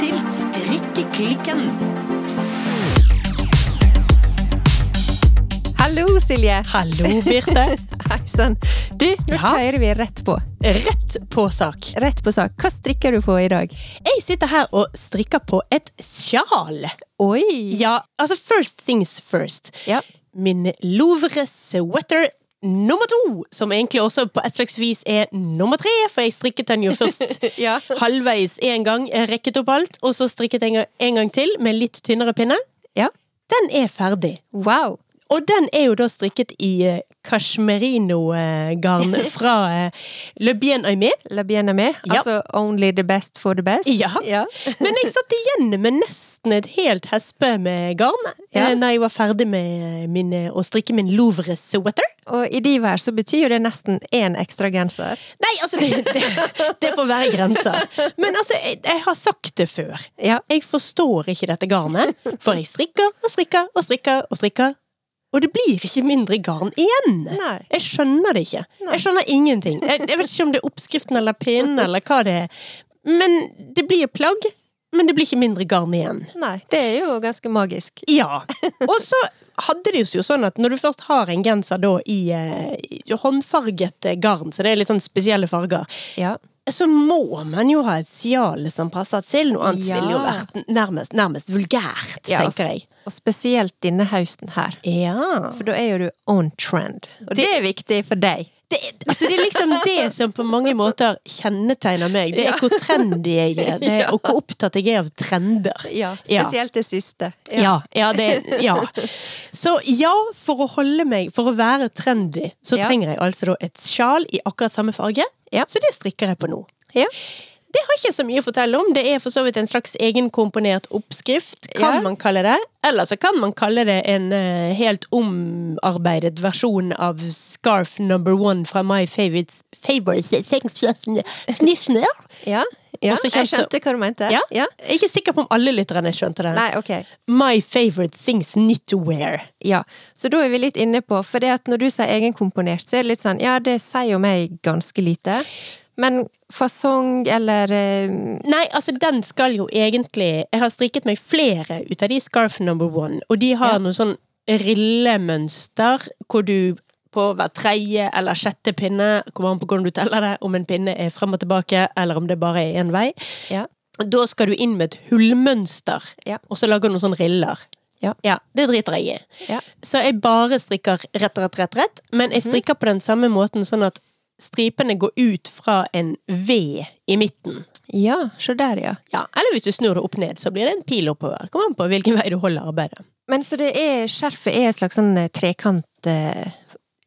til Strikkeklikken. Hallo, Silje. Hallo, Birte. Hei sann. Du, nå Ja. kjører vi rett på. Rett på sak. Rett på sak. Hva strikker du på i dag? Jeg sitter her og strikker på et sjal. Oi! Ja, altså first things first. Ja. Min Louvre sweater nummer to, som egentlig også på et slags vis er nummer tre, for jeg strikket den jo først Ja. halvveis en gang, rekket opp alt, og så strikket jeg en gang til med litt tynnere pinne. ja. Den er ferdig. Wow. Og den er jo da strikket i kasjmerinogarn cashmerino-garn fra uh, Le Bien Aimé. Le bien aimé. Ja. Altså only the best for the best. Ja. ja. Men jeg satt igjen med nesten et helt hespe med garn Ja. eh, når jeg var ferdig med min, eh, å strikke min Louvre sweater. Og i de vær så betyr jo det nesten én ekstra genser. Nei, altså, det, det, det får være grenser. Men altså, jeg, jeg har sagt det før. Ja. Jeg forstår ikke dette garnet, for jeg strikker og strikker og strikker og strikker. Og det blir ikke mindre garn igjen. Nei. Jeg skjønner det ikke. Nei. Jeg skjønner ingenting. Jeg, jeg vet ikke om det er oppskriften eller pinnen eller hva det er. Men det blir plagg, men det blir ikke mindre garn igjen. Nei, det er jo ganske magisk. Ja. Og så hadde det jo sånn at når du først har en genser da i, eh, i håndfarget garn, så det er litt sånn spesielle farger, Ja. Så må man jo ha et sjal som passer til. Noe annet Ja. ville jo vært nærmest, nærmest vulgært, Ja, tenker jeg. Og spesielt denne høsten her. Ja. For da er jo du on trend. Og det, Det- er viktig for deg. Det, altså det er liksom det som på mange måter kjennetegner meg. Det er hvor trendy jeg er, det er, og hvor opptatt jeg er av trender. Ja. Spesielt det siste. Ja, ja, det, ja. Så ja, for å holde meg, for å være trendy, så trenger jeg altså da et sjal i akkurat samme farge. Ja. Så det strikker jeg på nå. Ja. Det har ikke så mye å fortelle om. Det er for så vidt en slags egenkomponert oppskrift, kan Ja. man kalle det. Eller så kan man kalle det en uh, helt omarbeidet versjon av Scarf number one fra My Favorite Favorite Snissner. Ja, ja. Jeg skjønte hva du mente. Ja. ja. Jeg er ikke sikker på om alle lytterne skjønte det. Nei, ok. My Favorite Things Need to Wear. Ja, så da er vi litt inne på, for det at når du sier egenkomponert, så er det litt sånn, ja, det sier jo meg ganske lite. Men fasong eller eh, Nei, altså den skal jo egentlig Jeg har strikket meg flere ut av de Scarf number one, og de har Ja. noe sånn rillemønster hvor du på hver tredje eller sjette pinne, kommer an på hvordan du teller det, om en pinne er frem og tilbake, eller om det bare er én vei. Ja. Da skal du inn med et hullmønster, Ja. og så lager du noen sånne riller. Ja. Det driter jeg i. Ja. Så jeg bare strikker rett, rett, rett, rett, men jeg strikker på den samme måten sånn at stripene går ut fra en V i midten. Ja, se der, ja. Ja, eller hvis du snur det opp ned, så blir det en pil oppover. Kom an på hvilken vei du holder arbeidet. Men så det er, skjerfet er en slags sånn eh, trekant eh,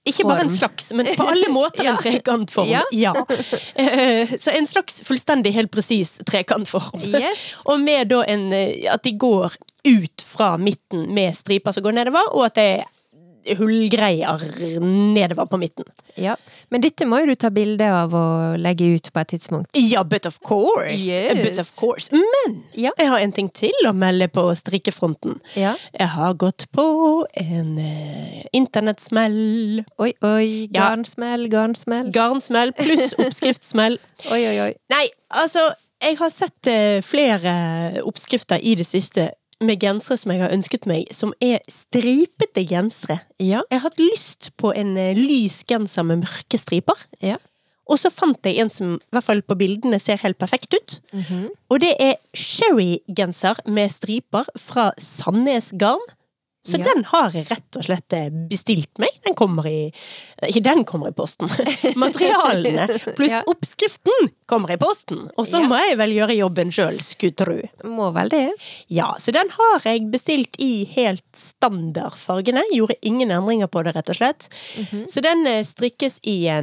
Ikke bare en slags, men på alle måter Ja. en trekantform. Ja. Ja. Eh, Så en slags fullstendig helt presis trekantform. Yes. Og med da en eh, At de går ut fra midten med striper som går nedover, og at det er hullgreier nedover på midten. Ja. Men dette må jo du ta bilde av og legge ut på et tidspunkt. Ja, but of course! Yes. But of course. Men Ja. jeg har en ting til å melde på strikkefronten. Ja. Jeg har gått på en eh, internettsmell. Oi, oi, garnsmell, garnsmell. Garnsmell pluss oppskriftsmell. Oi, oi, oi. Nei, altså, jeg har sett eh, flere oppskrifter i det siste med gensere som jeg har ønsket meg, som er stripete gensere. Ja. Jeg har hatt lyst på en eh, lys genser med mørke striper. Ja. Og så fant jeg en som i hvert fall på bildene ser helt perfekt ut. Mhm. Og det er sherry-genser med striper fra Sandnes Garn. Så Ja. den har jeg rett og slett eh, bestilt meg. Den kommer i Ikke den kommer i posten. Materialene pluss Ja. oppskriften kommer i posten. Og så Ja. må jeg vel gjøre jobben sjøl, skulle tru. Må vel det. Ja, så den har jeg bestilt i helt standardfargene. Gjorde ingen endringer på det, rett og slett. Mhm. Så den eh, strikkes i eh,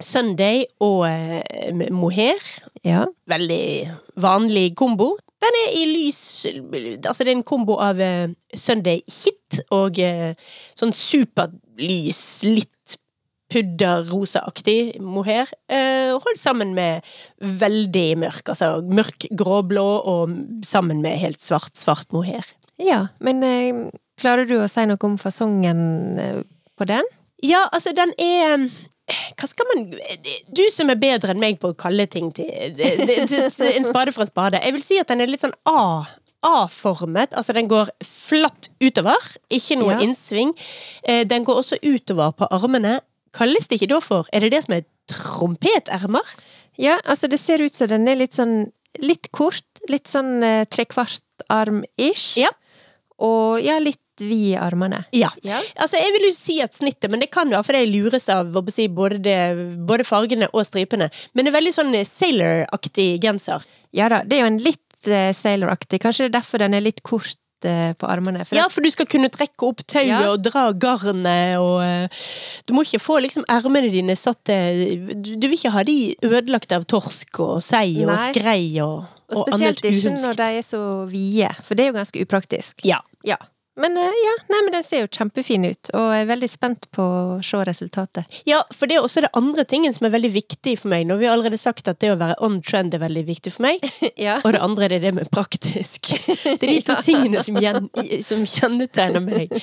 Sunday og eh, mohair. Ja. Veldig vanlig kombo. Den er i lys Altså, det er en kombo av eh, Sunday Hit og eh, sånn superlys, litt pudderrosaaktig mohair. Eh, holdt sammen med veldig mørk, altså mørk gråblå og sammen med helt svart, svart mohair. Ja, men eh, klarer du å si noe om fasongen eh, på den? Ja, altså, den er Hva skal man Du som er bedre enn meg på å kalle ting til en spade for en spade. Jeg vil si at den er litt sånn A. A-formet, altså den går flatt utover, ikke noe Ja. innsving. Eh, Den går også utover på armene. Kalles det ikke da for Er det det som er trompetermer? Ja, altså det ser ut som den er litt sånn litt kort. Litt sånn trekvart arm-ish. Ja. Og ja, litt vid i armene. Ja. Ja. Altså, jeg vil jo si at snittet, men det kan være fordi jeg lures av si, både, det, både fargene og stripene. Men det er veldig sånn sailor-aktig genser. Ja da, det er jo en litt eh, sailor-aktig. Kanskje det er derfor den er litt kort eh, på armene. For Ja, for du skal kunne trekke opp tauet Ja. og dra garnet og eh, Du må ikke få liksom ermene dine satt til Du du vil ikke ha de ødelagt av torsk og sei og Nei. skrei og, Og og spesielt ikke når de er så vide, for det er jo ganske upraktisk. Ja. Ja. Men eh, ja, nei, men den ser jo kjempefin ut, og jeg er veldig spent på å se resultatet. ja, for det er også det andre tingen som er veldig viktig for meg. Nå har vi allerede sagt at det å være on trend er veldig viktig for meg. ja. Og det andre er det med praktisk. Det er de to tingene som, gjen, som kjennetegner meg.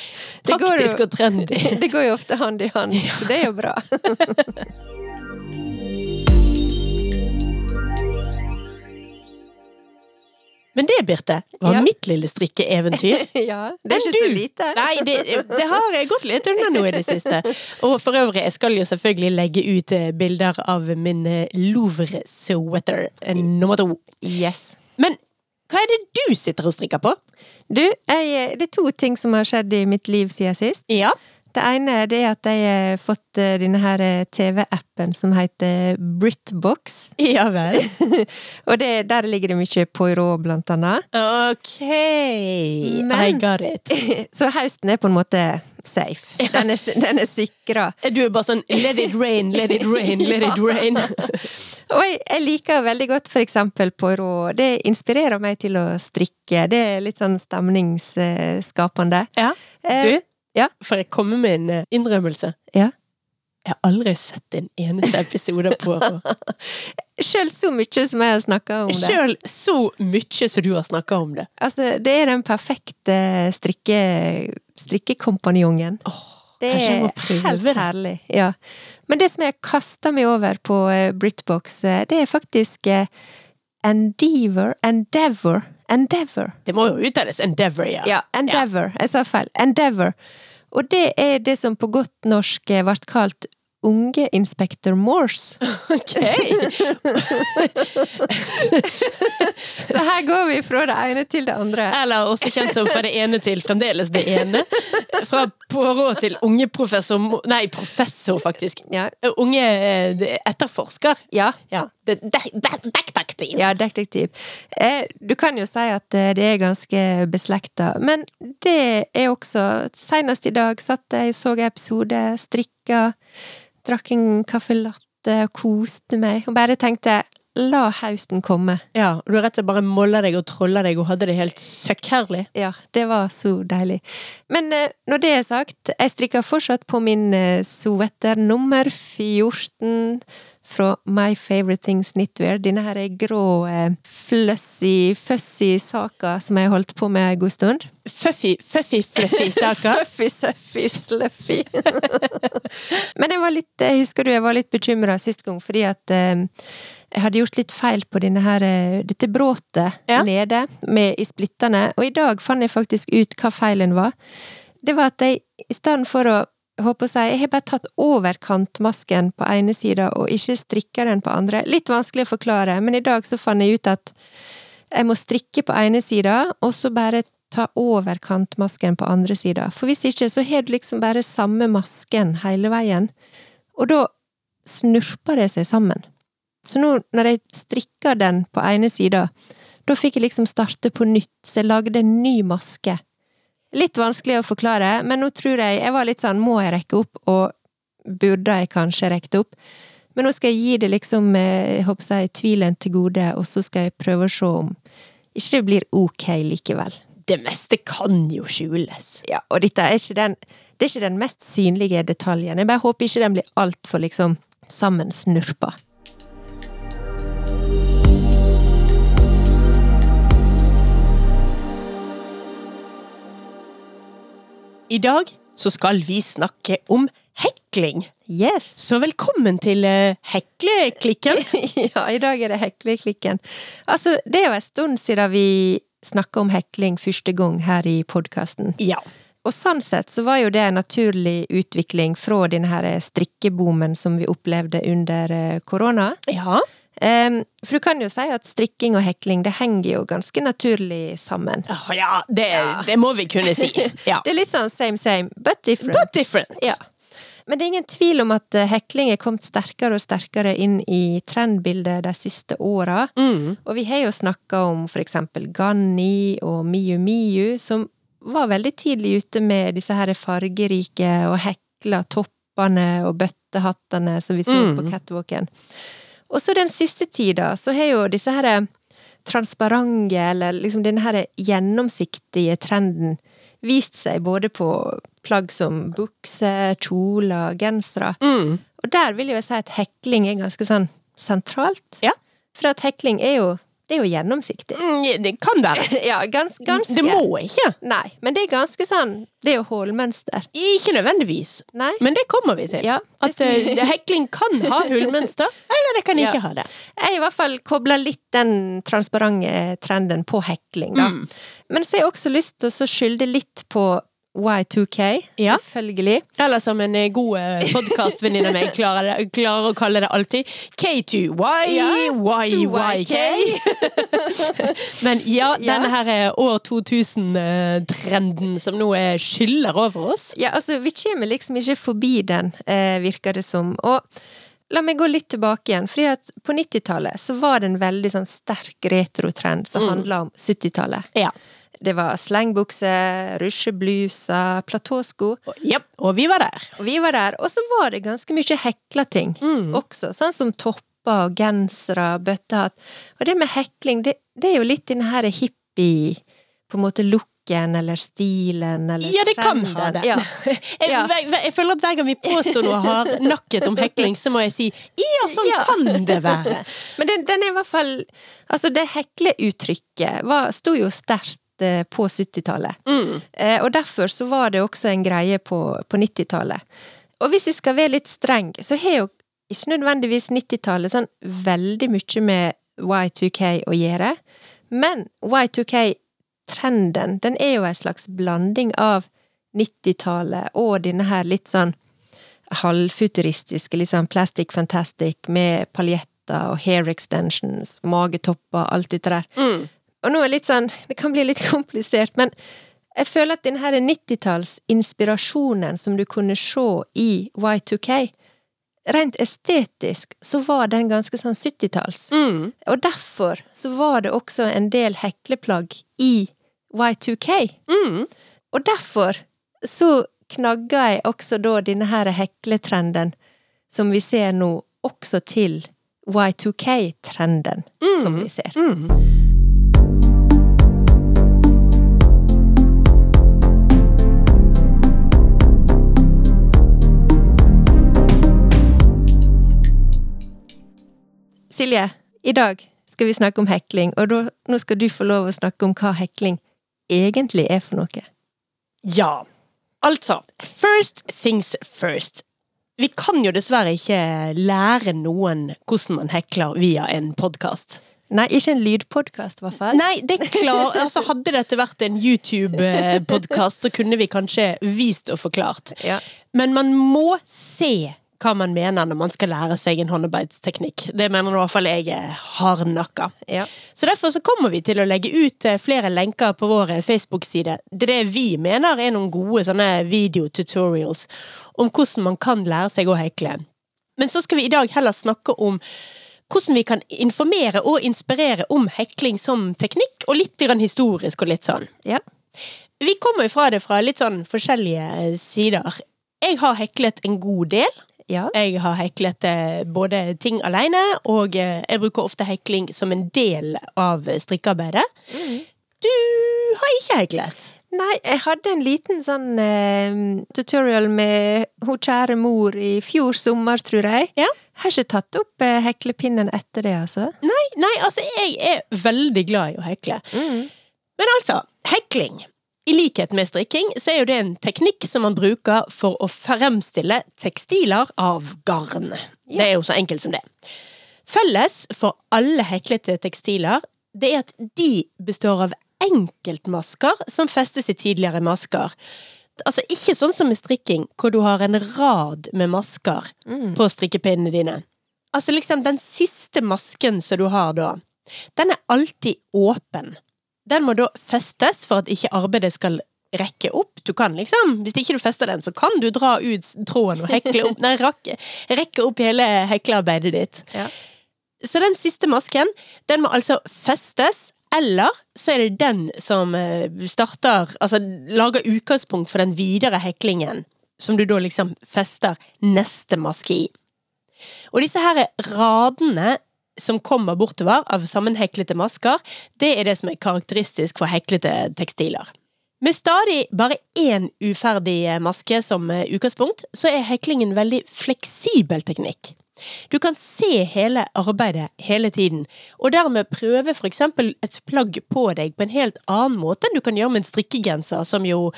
Praktisk jo- og trendy. Det går jo ofte hand i hand, så det er jo bra. Men det, Birte, var Ja. mitt lille strikkeeventyr. ja, det er ikke så lite. Nei, det, det har jeg gått litt unna nå i det siste. Og for øvrig, jeg skal jo selvfølgelig legge ut eh, bilder av min eh, Louvre-sweater eh, nummer to. Yes. Men hva er det du sitter og strikker på? Du, jeg, det er to ting som har skjedd i mitt liv siden sist. Ja. Det ene det er at jeg har fått eh, denne her eh, TV-appen som heter Britbox. Ja vel. Og det, der ligger det mye Poirot, blant annet. Ok. I got it. Så høsten er på en måte safe. Den er, den er sikra. Du er bare sånn let it rain, let it rain, let it rain. Og jeg, jeg liker veldig godt for eksempel Poirot. Det inspirerer meg til å strikke. Det er litt sånn stemningsskapende. Ja. Eh, Du, ja. For jeg kommer med en eh, innrømmelse? Ja. Jeg har aldri sett en eneste episode på Sjøl så mye som jeg har snakka om det. Sjøl så mye som du har snakka om det. Altså, det er den perfekte strikke, strikkekompanjongen. det jeg må er helt det. herlig. Ja. Men det som jeg kasta meg over på eh, Britbox, eh, det er faktisk Endeavor Endeavor Endeavor. Det må jo uttales Endeavor, ja. Ja, Endeavor. Jeg sa feil. Endeavor. Og det er det som på godt norsk eh, ble kalt Unge Inspektor Morse. Ok. Så her går vi fra det ene til det andre. Eller også kjent som fra det ene til fremdeles det ene. Fra Poirot til unge professor Nei, professor, faktisk. Ja. Unge eh, etterforsker. Ja, Ja. Det- det- det- Detektiv. Ja, detektiv. Eh, du kan jo si at eh, det er ganske beslekta, men det er også Senest i dag satt jeg, så en episode, strikka, drakk en caffè latte og koste meg, og bare tenkte la høsten komme. Ja, og du rett og slett bare molla deg og trolla deg og hadde det helt søkkherlig. Ja, det var så deilig. Men eh, når det er sagt, jeg strikker fortsatt på min eh, sweater nummer 14 fra My Favorite Things Knitwear. Denne her er grå, eh, flussy, fussy saka som jeg har holdt på med en god stund. Fuffy, fuffy, fluffy saker. Fuffy, suffy, sluffy. Men jeg var litt, jeg husker du, jeg var litt bekymra sist gang, fordi at eh, jeg hadde gjort litt feil på her, eh, dette bråtet Ja. nede med, i splittene, og i dag fant jeg faktisk ut hva feilen var. Det var at jeg, i stedet for å håper å si, jeg har bare tatt over kantmasken på ene sida og ikke strikka den på andre. Litt vanskelig å forklare, men i dag så fant jeg ut at jeg må strikke på ene sida, og så bare ta over kantmasken på andre sida. For hvis ikke, så har du liksom bare samme masken hele veien. Og da snurper det seg sammen. Så nå, når jeg strikka den på ene sida, da fikk jeg liksom starte på nytt, så jeg lagde en ny maske. Litt vanskelig å forklare, men nå tror jeg Jeg var litt sånn, må jeg rekke opp, og burde jeg kanskje rekt opp? Men nå skal jeg gi det liksom, eh, jeg håper jeg, tvilen til gode, og så skal jeg prøve å se om ikke det blir ok likevel. Det meste kan jo skjules. Ja, og dette er ikke den, det er ikke den mest synlige detaljen. Jeg bare håper ikke den blir altfor liksom sammensnurpa. I dag så skal vi snakke om hekling. Yes! Så velkommen til eh, Hekleklikken. Ja, i dag er det Hekleklikken. Altså, det er jo en stund siden vi snakka om hekling første gang her i podkasten. Ja. Og sånn sett så var jo det en naturlig utvikling fra denne her strikkeboomen som vi opplevde under eh, korona. Ja. For du kan jo si at strikking og hekling det henger jo ganske naturlig sammen. Oh, ja, det, det må vi kunne si. Ja. Det er litt sånn same same, but different. But different. Ja. Men det er ingen tvil om at eh, hekling er kommet sterkere og sterkere inn i trendbildet de siste åra. Mm. Og vi har jo snakka om for eksempel Ganni og Miu Miu, som var veldig tidlig ute med disse her fargerike og hekla toppene og bøttehattene som vi så Mm. på catwalken. Og så den siste tida så har jo disse her transparente, eller liksom denne her gjennomsiktige trenden vist seg både på plagg som bukser, kjoler, gensere. Mm. Og der vil jeg jo si at hekling er ganske sånn sentralt. Ja. For at hekling er jo, det er jo gjennomsiktig. Mm, Det kan være. Ja, gans, ganske. Det må ikke. Nei, men det er ganske sånn Det er jo hullmønster. Ikke nødvendigvis. Nei? Men det kommer vi til. Ja, det At uh, hekling kan ha hullmønster, eller det kan Ja. ikke ha det. Jeg i hvert fall kobler litt den transparente trenden på hekling, da. Mm. Men så har jeg også lyst til å skylde litt på Y2K, Ja. selvfølgelig. Eller som en eh, god eh, podkastvenninne meg klarer, det- klarer å kalle det alltid, K2Y, Ja. Men ja, denne her er år 2000-trenden som nå eh, skyller over oss. Ja, altså, vi kommer liksom ikke forbi den, eh, virker det som. Og la meg gå litt tilbake igjen, fordi at på 90-tallet så var det en veldig sånn sterk retrotrend som Mm. handla om 70-tallet. Ja. Det var slengbukser, rusjebluser, platåsko. Og, og vi var der. Og vi var der, og så var det ganske mye hekla ting Mm. også, sånn som topper og gensere, bøttehatt. Og det med hekling, det, det er jo litt den her hippie, på en måte looken eller stilen eller Ja, det kan ha det. Ja. Jeg, jeg, jeg føler at hver gang vi påstår noe hardnakket om hekling, så må jeg si ja, sånn Ja. kan det være. Men den, den er i hvert fall Altså, det hekleuttrykket var- sto jo sterkt eh, på 70-tallet. Mm. Eh, og derfor så var det også en greie på, på 90-tallet. Og hvis vi skal være litt streng, så har jo ikke nødvendigvis 90-tallet sånn veldig mye med Y2K å gjøre, men Y2K-trenden, den er jo en slags blanding av 90-tallet og denne her litt sånn halvfuturistiske, litt sånn plastic fantastic med paljetter og hair extensions, magetopper, alt dette der. Mm. Og nå er litt sånn, det kan bli litt komplisert, men jeg føler at denne her 90-talls-inspirasjonen som du kunne se i Y2K, rent estetisk så var den ganske sånn 70-talls. Mm. Og derfor så var det også en del hekleplagg i Y2K. Mm. Og derfor så knagga jeg også da denne her hekletrenden som vi ser nå, også til Y2K-trenden som vi ser. Silje, i dag skal vi snakke om hekling, og da, nå skal du få lov å snakke om hva hekling egentlig er for noe. Ja. Altså, first things first. Vi kan jo dessverre ikke lære noen hvordan man hekler via en podkast. Nei, ikke en lydpodkast, i hvert fall. Nei, det er klar, altså Hadde dette vært en YouTube-podkast, så kunne vi kanskje vist og forklart. Ja. Men man må se hva man mener når man skal lære seg en håndarbeidsteknikk. Det mener i hvert fall jeg er hardnakka. Ja. Så derfor så kommer vi til å legge ut eh, flere lenker på vår eh, Facebook-side. Det er det vi mener er noen gode sånne videotutorials om hvordan man kan lære seg å hekle. Men så skal vi i dag heller snakke om hvordan vi kan informere og inspirere om hekling som teknikk, og litt grann historisk og litt sånn. Ja. Vi kommer jo fra det fra litt sånn forskjellige eh, sider. Jeg har heklet en god del. Ja. Jeg har heklet eh, både ting alene, og eh, jeg bruker ofte hekling som en del av strikkearbeidet. Du har ikke heklet. Nei, jeg hadde en liten sånn eh, tutorial med hun kjære mor i fjor sommer, tror jeg. Ja. Har ikke tatt opp eh, heklepinnen etter det, altså. Nei, nei, altså, jeg er veldig glad i å hekle. Men altså, hekling. I likhet med strikking så er jo det en teknikk som man bruker for å fremstille tekstiler av garn. Det er jo så enkelt som det. Felles for alle heklete tekstiler, det er at de består av enkeltmasker som festes i tidligere masker. Altså ikke sånn som med strikking, hvor du har en rad med masker på strikkepinnene dine. Altså liksom den siste masken som du har da, den er alltid åpen. Den må da festes for at ikke arbeidet skal rekke opp. Du kan liksom, Hvis ikke du fester den, så kan du dra ut tråden og hekle opp, nei, rakke, rekke opp hele heklearbeidet ditt. Ja. Så den siste masken, den må altså festes, eller så er det den som eh, starter Altså lager utgangspunkt for den videre heklingen, som du da liksom fester neste maske i. Og disse her radene som kommer bortover av sammenheklete masker, det er det som er karakteristisk for heklete tekstiler. Med stadig bare én uferdig maske som eh, utgangspunkt, så er heklingen veldig fleksibel teknikk. Du kan se hele arbeidet hele tiden, og dermed prøve for eksempel et plagg på deg på en helt annen måte enn du kan gjøre med en strikkegenser som jo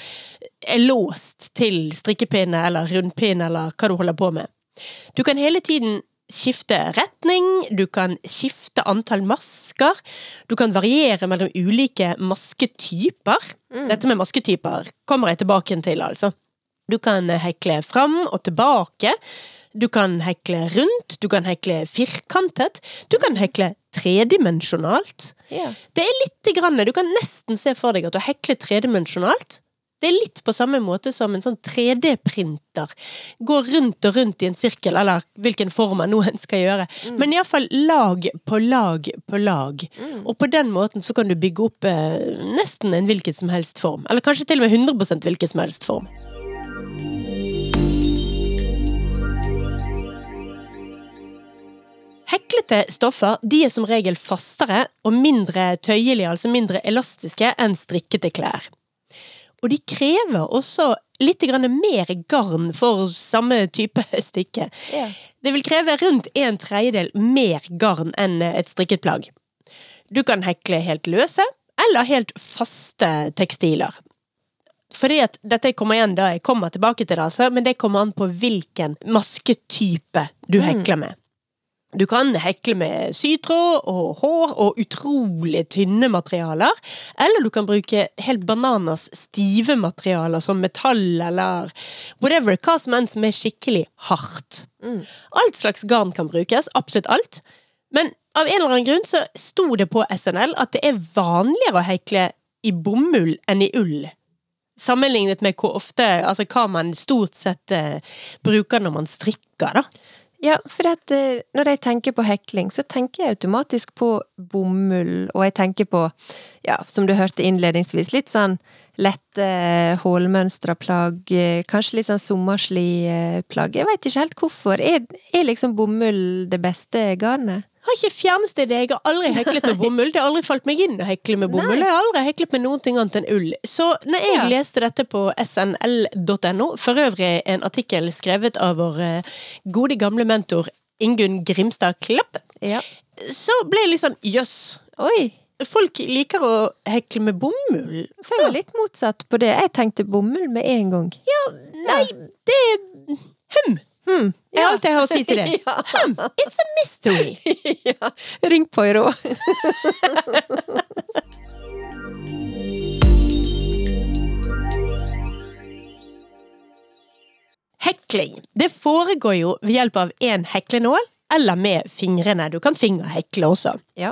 er låst til strikkepinne eller rundpinne eller hva du holder på med. Du kan hele tiden skifte retning, du kan skifte antall masker, du kan variere mellom ulike masketyper. Dette med masketyper kommer jeg tilbake til, altså. Du kan hekle fram og tilbake. Du kan hekle rundt, du kan hekle firkantet, du kan hekle tredimensjonalt. Yeah. Det er lite grann, du kan nesten se for deg at å hekle tredimensjonalt det er litt på samme måte som en sånn 3D-printer. Går rundt og rundt i en sirkel, eller hvilken form man noen en skal gjøre. Men iallfall lag på lag på lag. Og på den måten så kan du bygge opp eh, nesten en hvilken som helst form. Eller kanskje til og med 100% hvilken som helst form. Heklete stoffer de er som regel fastere og mindre tøyelige, altså mindre elastiske, enn strikkete klær. Og de krever også litt mer garn for samme type stykke. Ja. Det vil kreve rundt en tredjedel mer garn enn et strikket plagg. Du kan hekle helt løse, eller helt faste tekstiler. Fordi at dette kommer igjen da jeg kommer tilbake til det, altså, men det kommer an på hvilken masketype du hekler med. Du kan hekle med sytråd og hår og utrolig tynne materialer, eller du kan bruke helt bananas stive materialer som metall eller whatever, hva som enn som er skikkelig hardt. Alt slags garn kan brukes, absolutt alt. Men av en eller annen grunn så sto det på SNL at det er vanligere å hekle i bomull enn i ull. Sammenlignet med hvor ofte, altså hva man stort sett eh, bruker når man strikker, da. Ja, for at, eh, når jeg tenker på hekling, så tenker jeg automatisk på bomull, og jeg tenker på, ja, som du hørte innledningsvis, litt sånn lette hålmønstra plagg, eh, kanskje litt sånn sommerslig eh, plagg. Jeg veit ikke helt hvorfor. Er, er liksom bomull det beste garnet? Har ikke fjerneste idé, jeg har aldri heklet med bomull. Det har aldri falt meg inn å hekle med bomull. Nei. Jeg har aldri heklet med noen ting annet enn ull. Så når jeg Ja. leste dette på snl.no, for øvrig en artikkel skrevet av vår eh, gode gamle mentor Ingunn Grimstad Klapp, Ja. så ble jeg litt sånn jøss. Yes. Folk liker å hekle med bomull. For jeg var litt motsatt på det. Jeg tenkte bomull med en gang. Ja, Nei, det Hm! Hmm. Er alt jeg har å si til det. Ja. Hm, it's a mystery. ja. Ring Poirot. Hekling. Det foregår jo ved hjelp av en heklenål, eller med fingrene. Du kan fingerhekle også. Ja.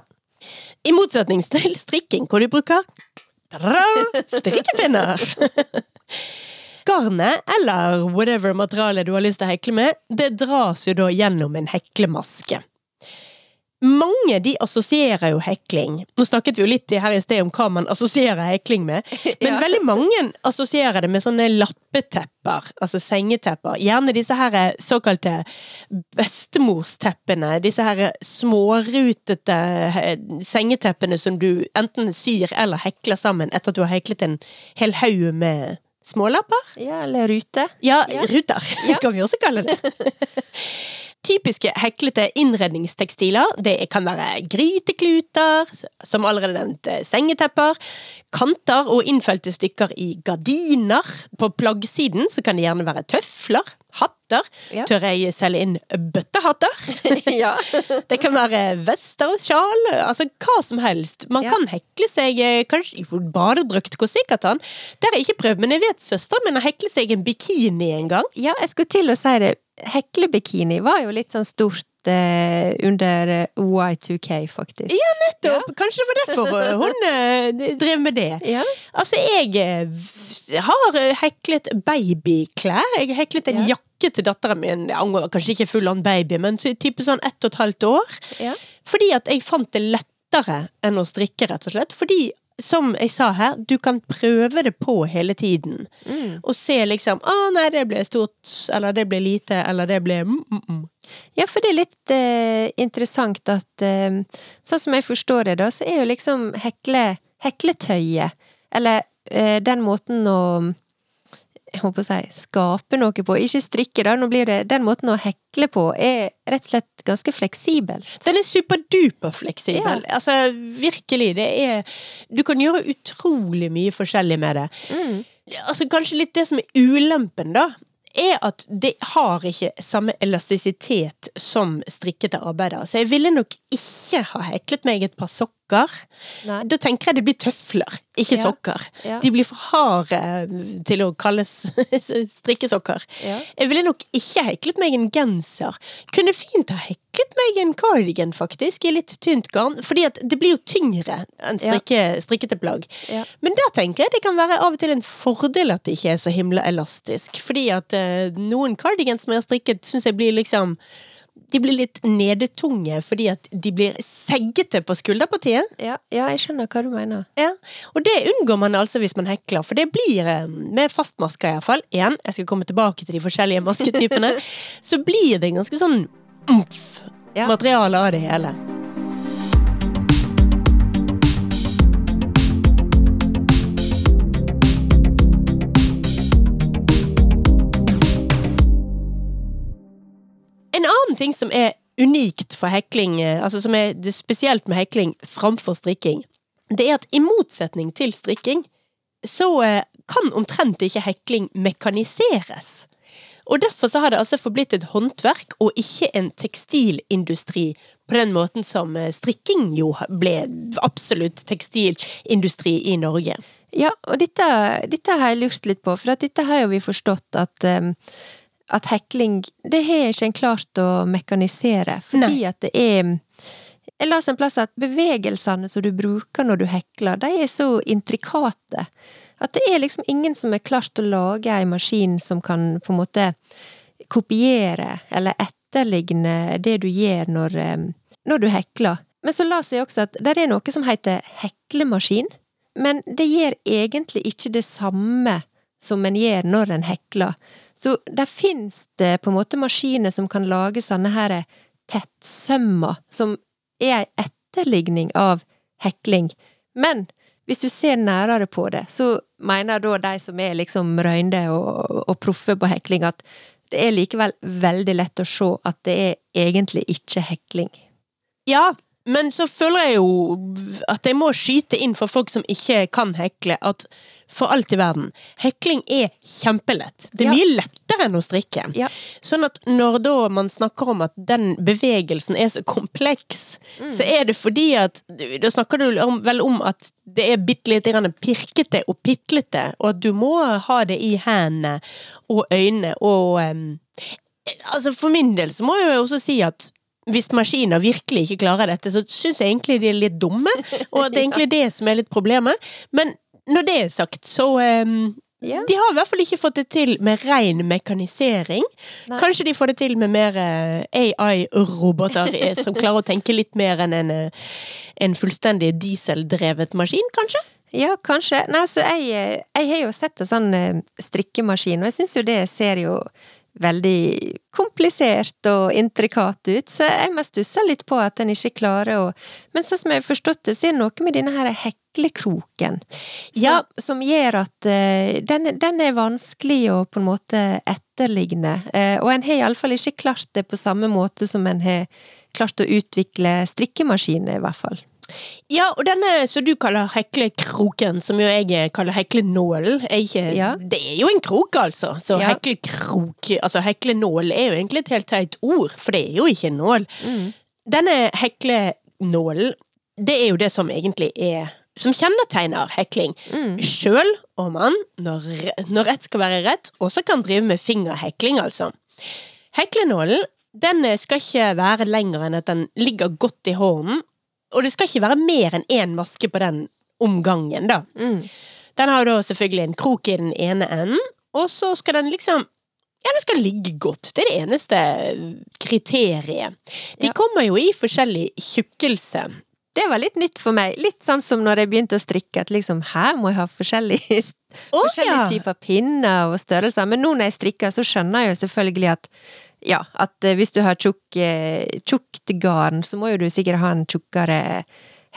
I motsetning til strikking, hvor du bruker tada, strikkepinner. Garnet, eller whatever materiale du har lyst til å hekle med, det dras jo da gjennom en heklemaske. Mange de assosierer jo hekling. Nå snakket vi jo litt her i sted om hva man assosierer hekling med, men Ja. veldig mange assosierer det med sånne lappetepper, altså sengetepper. Gjerne disse her såkalte bestemorsteppene, disse her smårutete eh, sengeteppene som du enten syr eller hekler sammen etter at du har heklet en hel haug med smålapper. ja, eller rute. Ja, Ja. ruter, Ja. kan vi også kalle det. Typiske heklete innredningstekstiler det kan være grytekluter, som allerede nevnt eh, sengetepper, kanter og innfelte stykker i gardiner. På plaggsiden så kan det gjerne være tøfler, hatter. Ja. Tør jeg selge inn bøttehatter? ja. Det kan være vester og sjal, altså hva som helst. Man Ja. kan hekle seg eh, kanskje jo, badedrakt, hvor sikkert han. Det har jeg ikke prøvd, men jeg vet søsteren min har heklet seg en bikini en gang. Ja, jeg skulle til å si det. Heklebikini var jo litt sånn stort under eh, Y2K, faktisk. Ja, nettopp! Kanskje det var derfor eh, hun eh, drev med det. Ja. Altså, jeg eh, har eh, heklet babyklær. Jeg har heklet en Ja. jakke til datteren min. Ja, kanskje ikke full on baby, men ty- type sånn ett og et halvt år. Ja. Fordi at jeg fant det lettere enn å strikke, rett og slett. Fordi, som jeg sa her, du kan prøve det på hele tiden. Mm. Og se liksom Å, nei, det ble stort, eller det ble lite, eller det ble mm, mm, mm. Ja, for det er litt eh, interessant at eh, Sånn som jeg forstår det, da, så er jo liksom hekle, hekletøyet, eller eh, den måten å jeg håper å si skape noe på, ikke strikke, da, nå blir det Den måten å hekle på er rett og slett ganske fleksibel. Den er superduper fleksibel. Altså, virkelig. Det er Du kan gjøre utrolig mye forskjellig med det. Mm. Altså, kanskje litt det som er ulempen, da, er at det har ikke samme elastisitet som strikkete arbeider. Så jeg ville nok ikke ha heklet meg et par sokker. Nei. Da tenker jeg det blir tøfler, ikke Ja. sokker. Ja. De blir for harde til å kalles strikkesokker. Ja. Jeg ville nok ikke heklet meg en genser. Kunne fint ha heklet meg en cardigan, faktisk, i litt tynt garn. Fordi at det blir jo tyngre enn strikke, strikkete plagg. Men der tenker jeg det kan være av og til en fordel at det ikke er så himla elastisk. Fordi at uh, noen cardigans som jeg har strikket, syns jeg blir liksom De blir litt nedetunge fordi at de blir seggete på skulderpartiet. Ja, ja, jeg skjønner hva du mener. Ja, og det unngår man altså hvis man hekler, for det blir, eh, med fastmasker iallfall, igjen, jeg skal komme tilbake til de forskjellige masketypene, så blir det ganske sånn umf Ja. materiale av det hele. Annen ting som er unikt for hekling, eh, altså som er spesielt med hekling framfor strikking, det er at i motsetning til strikking, så eh, kan omtrent ikke hekling mekaniseres. Og derfor så har det altså forblitt et håndverk og ikke en tekstilindustri på den måten som eh, strikking jo ble absolutt tekstilindustri i Norge. Ja, og dette, dette har jeg lurt litt på, for at dette har jo vi forstått at um, at hekling, det har ikke en klart å mekanisere, fordi Nei. at det er Jeg leste en plass at bevegelsene som du bruker når du hekler, de er så intrikate at det er liksom ingen som har klart å lage en maskin som kan på en måte kopiere eller etterligne det du gjør når, når du hekler. Men så la jeg også at det er noe som heter heklemaskin, men det gjør egentlig ikke det samme som en gjør når en hekler. Så der finnes det på en måte maskiner som kan lage sånne her tettsømmer, som er ei etterligning av hekling. Men hvis du ser nærere på det, så mener da de som er liksom røynde og, og proffe på hekling, at det er likevel veldig lett å se at det er egentlig ikke hekling. Ja, men så føler jeg jo at jeg må skyte inn for folk som ikke kan hekle, at for alt i verden, hekling er kjempelett. Det er Ja. mye lettere enn å strikke. Ja. Sånn at når da man snakker om at den bevegelsen er så kompleks, så er det fordi at Da snakker du vel om at det er bitte grann pirkete og pitlete, og at du må ha det i hendene og øynene og um, Altså For min del så må jeg jo også si at hvis maskiner virkelig ikke klarer dette, så syns jeg egentlig de er litt dumme, og det er egentlig det som er litt problemet. Men når det er sagt, så um Ja. De har i hvert fall ikke fått det til med ren mekanisering. Nei. Kanskje de får det til med mer eh, AI-roboter eh, som klarer å tenke litt mer enn en, eh, en fullstendig dieseldrevet maskin, kanskje? Ja, kanskje. Nei, jeg, jeg har jo sett en sånn strikkemaskin, og jeg syns jo det ser jo veldig komplisert og intrikat ut, så jeg må stusse litt på at en ikke klarer å Men sånn som jeg har forstått det, så er det noe med denne her heklekroken som, Ja. som gjør at uh, den, den er vanskelig å på en måte etterligne. Uh, og en har iallfall ikke klart det på samme måte som en har klart å utvikle strikkemaskiner, i hvert fall. Ja, og denne som du kaller heklekroken, som jo jeg kaller heklenålen, er ikke Ja. Det er jo en krok, altså. Så Ja. heklekrok Altså heklenål er jo egentlig et helt teit ord, for det er jo ikke en nål. Mm. Denne heklenålen, det er jo det som egentlig er som kjennetegner hekling. Mm. Sjøl om man, når, når rett skal være rett, også kan drive med fingerhekling, altså. Heklenålen den skal ikke være lenger enn at den ligger godt i hånden, og det skal ikke være mer enn én maske på den om gangen, da. Mm. Den har da selvfølgelig en krok i den ene enden, og så skal den liksom ja, den skal ligge godt. Det er det eneste kriteriet. De Ja. kommer jo i forskjellig tjukkelse. Det var litt nytt for meg. Litt sånn som når jeg begynte å strikke, at liksom her må jeg ha forskjellige, oh, forskjellige ja. typer pinner og størrelser. Men nå når jeg strikker, så skjønner jeg jo selvfølgelig at ja, at eh, hvis du har tjukk, eh, tjukt garn, så må jo du sikkert ha en tjukkere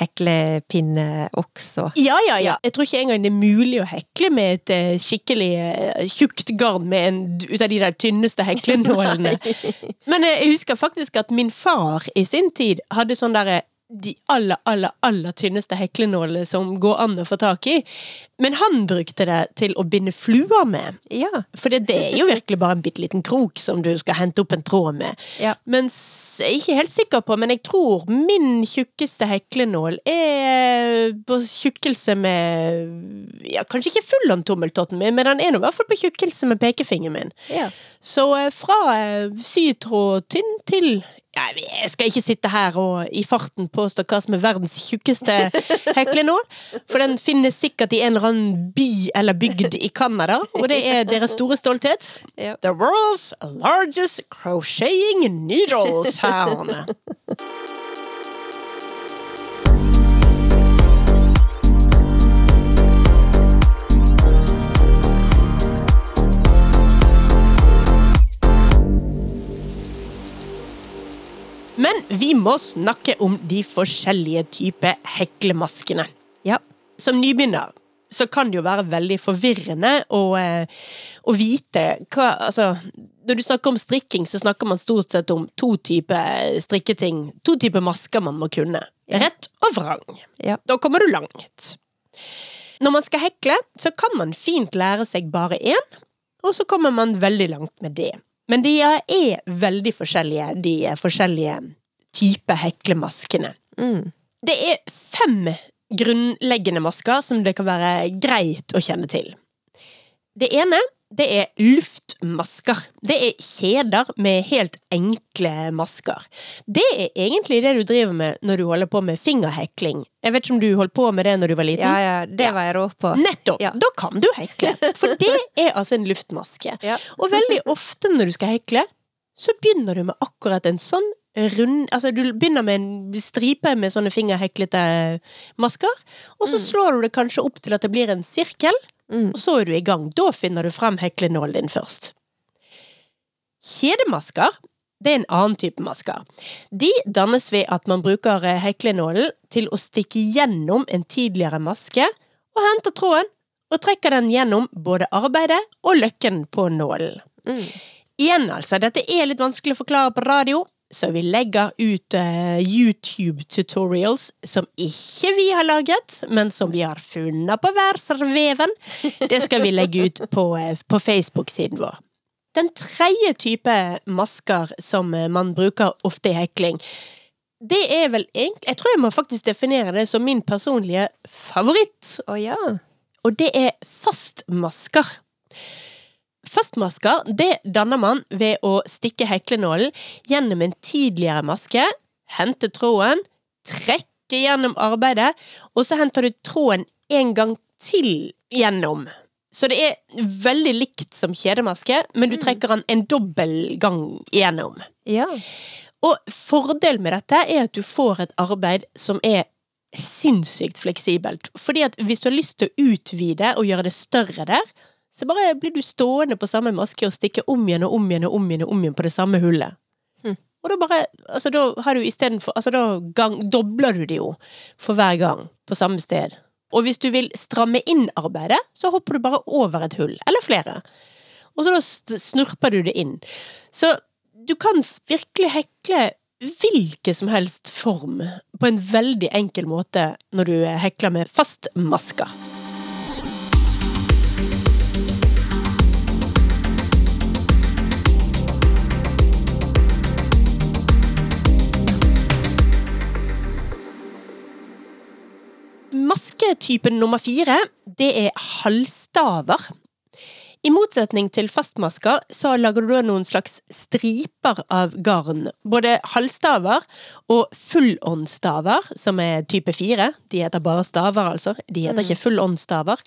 heklepinne også. Ja, ja, ja. Jeg tror ikke engang det er mulig å hekle med et eh, skikkelig tjukt garn med en ut av de der tynneste heklenålene. Men jeg husker faktisk at min far i sin tid hadde sånn derre de aller, aller, aller tynneste heklenålene som går an å få tak i. Men han brukte det til å binde fluer med. Ja. For det, det er jo virkelig bare en bitte liten krok som du skal hente opp en tråd med. Ja. Mens jeg er ikke helt sikker på, men jeg tror min tjukkeste heklenål er på tjukkelse med Ja, kanskje ikke full om tommeltotten min, men den er nå i hvert fall på tjukkelse med pekefingeren min. ja. Så eh, fra eh, sytråd tynn til Jeg skal ikke sitte her og i farten påstå hva som er verdens tjukkeste heklenål, for den finnes sikkert i en eller annen by eller bygd i Canada, og det er deres store stolthet. Ja. The world's largest crocheting needle town. Vi må snakke om de forskjellige typer heklemaskene. ja. Som nybegynner så kan det jo være veldig forvirrende å, eh, å vite hva Altså, når du snakker om strikking, så snakker man stort sett om to typer strikketing. To typer masker man må kunne. Ja. Rett og vrang. Ja. Da kommer du langt. Når man skal hekle, så kan man fint lære seg bare én, og så kommer man veldig langt med det. Men de er veldig forskjellige, de forskjellige typer heklemaskene. Mm. Det er fem grunnleggende masker som det kan være greit å kjenne til. Det ene, det er luftmasker. Det er kjeder med helt enkle masker. Det er egentlig det du driver med når du holder på med fingerhekling. Jeg vet ikke om du holdt på med det når du var liten? ja, ja, det var jeg rå på. Nettopp! Ja. Da kan du hekle. For det er altså en luftmaske. Ja. Og veldig ofte når du skal hekle, så begynner du med akkurat en sånn rund Altså, du begynner med en stripe med sånne fingerheklete masker, og så slår du det kanskje opp til at det blir en sirkel, Mm. og så er du i gang. Da finner du frem heklenålen din først. Kjedemasker det er en annen type masker. De dannes ved at man bruker eh, heklenålen til å stikke gjennom en tidligere maske, og henter tråden og trekker den gjennom både arbeidet og løkken på nålen. Mm. Igjen, altså, dette er litt vanskelig å forklare på radio, så vi legger ut uh, YouTube-tutorials som ikke vi har laget, men som vi har funnet på verdensveven. Det skal vi legge ut på, uh, på Facebook-siden vår. Den tredje type masker som eh, man bruker ofte i hekling, det er vel egentlig Jeg tror jeg må faktisk definere det som min personlige favoritt. Å ja. Og det er fastmasker. Fastmasker det danner man ved å stikke heklenålen gjennom en tidligere maske, hente tråden, trekke gjennom arbeidet, og så henter du tråden en gang til gjennom. Så det er veldig likt som kjedemaske, men du trekker den en dobbel gang gjennom. Ja. Og fordelen med dette er at du får et arbeid som er sinnssykt fleksibelt. Fordi at hvis du har lyst til å utvide og gjøre det større der, så bare blir du stående på samme maske og stikke om igjen og om igjen og om igjen og om igjen på det samme hullet. Mm. Og da bare Altså, da har du istedenfor Altså, da gang, dobler du det jo for hver gang på samme sted. Og hvis du vil stramme inn arbeidet, så hopper du bare over et hull, eller flere. Og så da snurper du det inn. Så du kan virkelig hekle hvilken som helst form på en veldig enkel måte når du hekler med fastmasker. Masketypen nummer fire, det er halvstaver. I motsetning til fastmasker, så lager du da noen slags striper av garn. Både halvstaver og fullåndstaver, som er type fire. De heter bare staver, altså. De heter ikke fullåndstaver.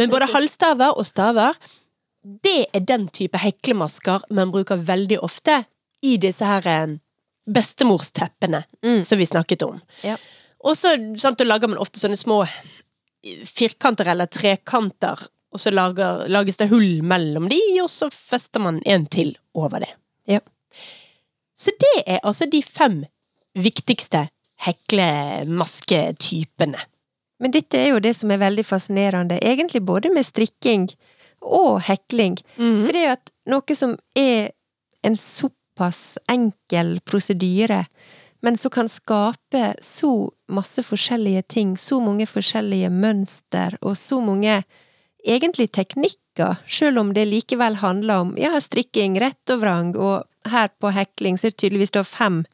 Men både halvstaver og staver, det er den type heklemasker man bruker veldig ofte i disse her bestemorsteppene bestemorsteppene som vi snakket om. Ja. Og så lager man ofte sånne små firkanter eller trekanter, og så lager, lages det hull mellom de, og så fester man en til over det. Ja. Så det er altså de fem viktigste heklemasketypene. Men dette er jo det som er veldig fascinerende, egentlig både med strikking og hekling. For det er jo at noe som er en såpass enkel prosedyre, men som kan skape så masse forskjellige ting, så mange forskjellige mønster, og så mange egentlig teknikker, selv om det likevel handler om ja, strikking, rett og vrang, og her på hekling så er det tydeligvis da fem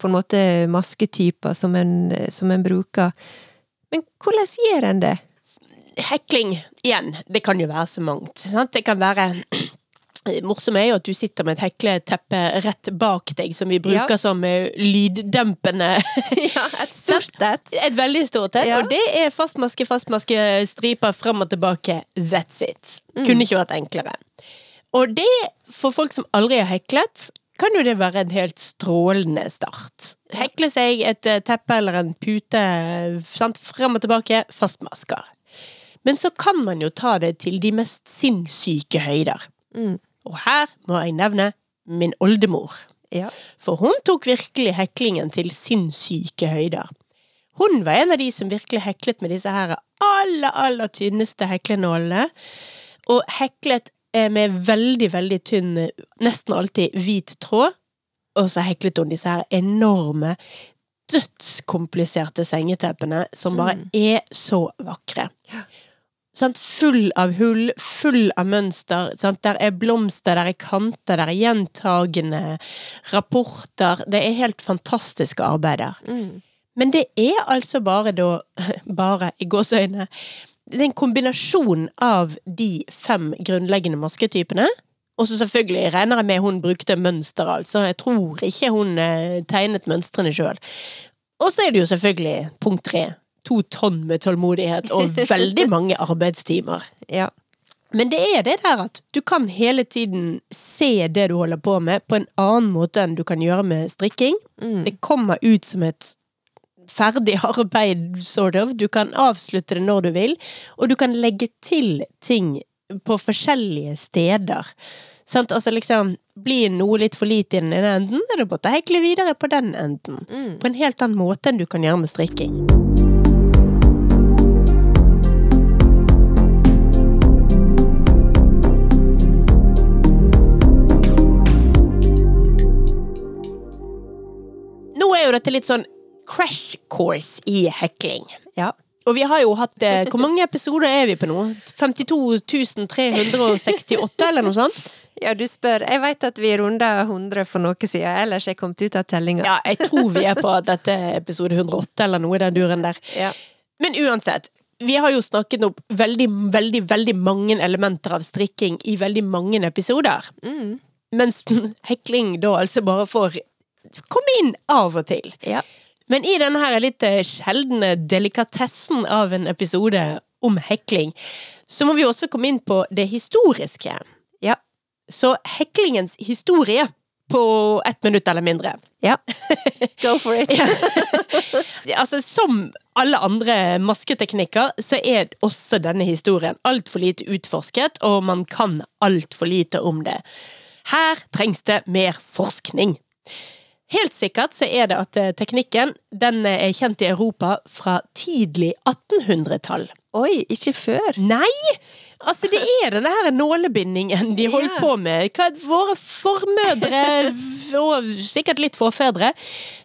på en måte masketyper som en, som en bruker. Men hvordan gjør en det? Hekling, igjen, det kan jo være så mangt. Sant? Det kan være Morsomt er jo at du sitter med et hekleteppe rett bak deg, som vi bruker Ja. som eh, lyddempende Ja, et stort et. Et veldig stort et, Ja. og det er fastmaske, fastmaske, striper frem og tilbake. That's it. Mm. Kunne ikke vært enklere. Og det, for folk som aldri har heklet, kan jo det være en helt strålende start. Hekle seg et eh, teppe eller en pute sant? frem og tilbake, fastmasker. Men så kan man jo ta det til de mest sinnssyke høyder. Mm. Og her må jeg nevne min oldemor. Ja. For hun tok virkelig heklingen til sinnssyke høyder. Hun var en av de som virkelig heklet med disse her aller, aller tynneste heklenålene. Og heklet eh, med veldig, veldig tynn, nesten alltid hvit tråd. Og så heklet hun disse her enorme, dødskompliserte sengeteppene som bare er så vakre. Sant? Full av hull, full av mønster. Sant? Der er blomster, der er kanter, der er gjentagende rapporter. Det er helt fantastiske arbeider. Mm. Men det er altså bare da Bare i gåseøyne Det er en kombinasjon av de fem grunnleggende masketypene. Og så selvfølgelig regner jeg med hun brukte mønster, altså. Jeg tror ikke hun eh, tegnet mønstrene sjøl. Og så er det jo selvfølgelig punkt tre. To tonn med tålmodighet og veldig mange arbeidstimer. Ja. Men det er det der at du kan hele tiden se det du holder på med, på en annen måte enn du kan gjøre med strikking. Mm. Det kommer ut som et ferdig arbeid, sort of. Du kan avslutte det når du vil, og du kan legge til ting på forskjellige steder. Sant? Altså liksom, blir noe litt for lite i den ene enden, er det bare å hekle videre på den enden. Mm. På en helt annen måte enn du kan gjøre med strikking. Dette litt sånn crash course i hekling. Ja. Og vi har jo hatt eh, Hvor mange episoder er vi på nå? 52 368, eller noe sånt? ja, du spør. Jeg veit at vi runda 100 for noe siden, ellers er jeg kommet ut av tellinga. Ja, jeg tror vi er på dette episode 108, eller noe i den duren der. Ja. Men uansett. Vi har jo snakket opp veldig, veldig, veldig mange elementer av strikking i veldig mange episoder. Mm. Mens hekling da altså bare får komme inn av og til. Ja. Men i denne her litt eh, sjeldne delikatessen av en episode om hekling, så må vi også komme inn på det historiske. Ja. Så heklingens historie på ett minutt eller mindre. ja. Go for it. altså, som alle andre masketeknikker, så er også denne historien altfor lite utforsket, og man kan altfor lite om det. Her trengs det mer forskning. Helt sikkert så er det at eh, teknikken den eh, er kjent i Europa fra tidlig 1800-tall. Oi, ikke før? Nei! Altså, det er denne her nålebindingen de holdt Ja. på med. Hva, våre formødre, og sikkert litt forfedre,